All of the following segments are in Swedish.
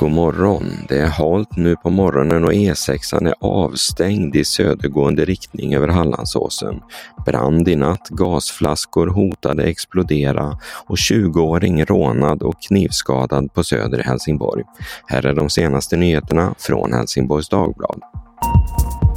God morgon! Det är halt nu på morgonen och E6 är avstängd i södergående riktning över Hallandsåsen. Brand i natt, gasflaskor hotade explodera och 20-åring rånad och knivskadad på Söder i Helsingborg. Här är de senaste nyheterna från Helsingborgs Dagblad.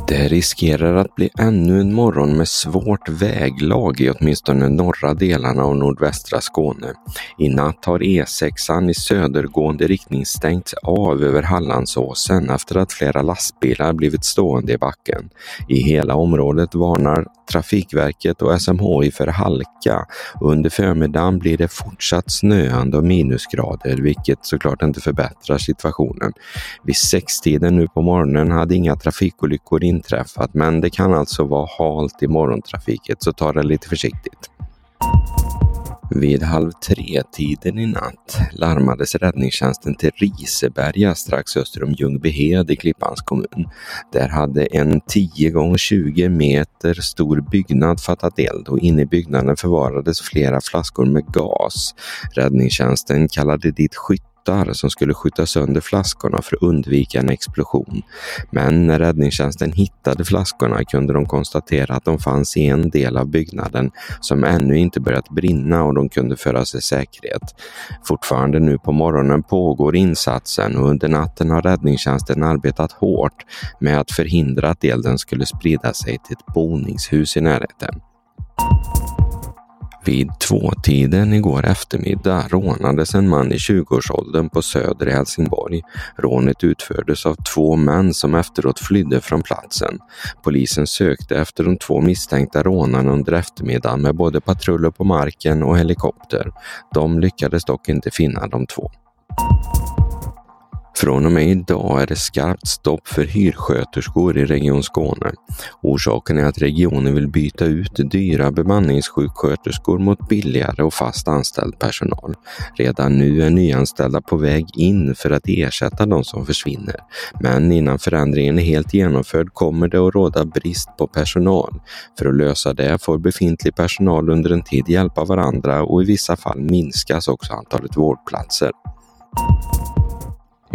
Det riskerar att bli ännu en morgon med svårt väglag i åtminstone norra delarna av nordvästra Skåne. I natt har E6 i södergående riktning stängts av över Hallandsåsen efter att flera lastbilar blivit stående i backen. I hela området varnar Trafikverket och SMHI för halka och under förmiddagen blir det fortsatt snöande och minusgrader vilket såklart inte förbättrar situationen. Vid sextiden nu på morgonen hade inga trafikolyckor inträffat men det kan alltså vara halt i morgontrafiket så ta det lite försiktigt. Vid halv tre-tiden i natt larmades räddningstjänsten till Riseberga strax öster om Ljungbyhed i Klippans kommun. Där hade en 10 gånger 20 meter stor byggnad fattat eld och inne i byggnaden förvarades flera flaskor med gas. Räddningstjänsten kallade dit skytte skyttar som skulle skjuta sönder flaskorna för att undvika en explosion. Men när räddningstjänsten hittade flaskorna kunde de konstatera att de fanns i en del av byggnaden som ännu inte börjat brinna och de kunde föras i säkerhet. Fortfarande nu på morgonen pågår insatsen och under natten har räddningstjänsten arbetat hårt med att förhindra att elden skulle sprida sig till ett boningshus i närheten. Vid tvåtiden igår eftermiddag rånades en man i 20-årsåldern på Söder i Helsingborg. Rånet utfördes av två män som efteråt flydde från platsen. Polisen sökte efter de två misstänkta rånarna under eftermiddagen med både patruller på marken och helikopter. De lyckades dock inte finna de två. Från och med idag är det skarpt stopp för hyrsköterskor i Region Skåne. Orsaken är att regionen vill byta ut dyra bemanningssjuksköterskor mot billigare och fast anställd personal. Redan nu är nyanställda på väg in för att ersätta de som försvinner. Men innan förändringen är helt genomförd kommer det att råda brist på personal. För att lösa det får befintlig personal under en tid hjälpa varandra och i vissa fall minskas också antalet vårdplatser.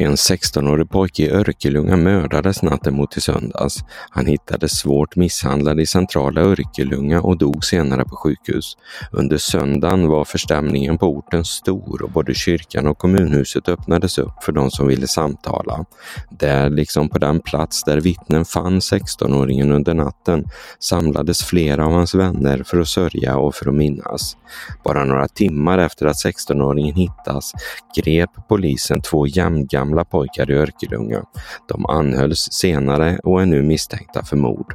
En 16-årig pojke i Örkelljunga mördades natten mot i söndags. Han hittades svårt misshandlad i centrala Örkelljunga och dog senare på sjukhus. Under söndagen var förstämningen på orten stor och både kyrkan och kommunhuset öppnades upp för de som ville samtala. Där, liksom på den plats där vittnen fann 16-åringen under natten, samlades flera av hans vänner för att sörja och för att minnas. Bara några timmar efter att 16-åringen hittas grep polisen två jämngamla gamla pojkar i Örkelljunga. De anhölls senare och är nu misstänkta för mord.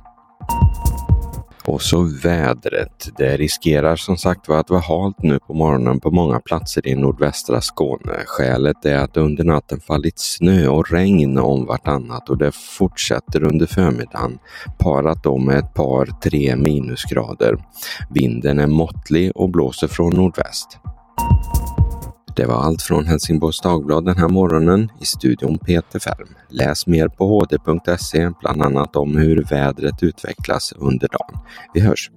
Och så vädret. Det riskerar som sagt var att vara halt nu på morgonen på många platser i nordvästra Skåne. Skälet är att det under natten fallit snö och regn om vartannat och det fortsätter under förmiddagen parat då med ett par tre minusgrader. Vinden är måttlig och blåser från nordväst. Det var allt från Helsingborgs Dagblad den här morgonen. I studion Peter Färm. Läs mer på hd.se, bland annat om hur vädret utvecklas under dagen. Vi hörs!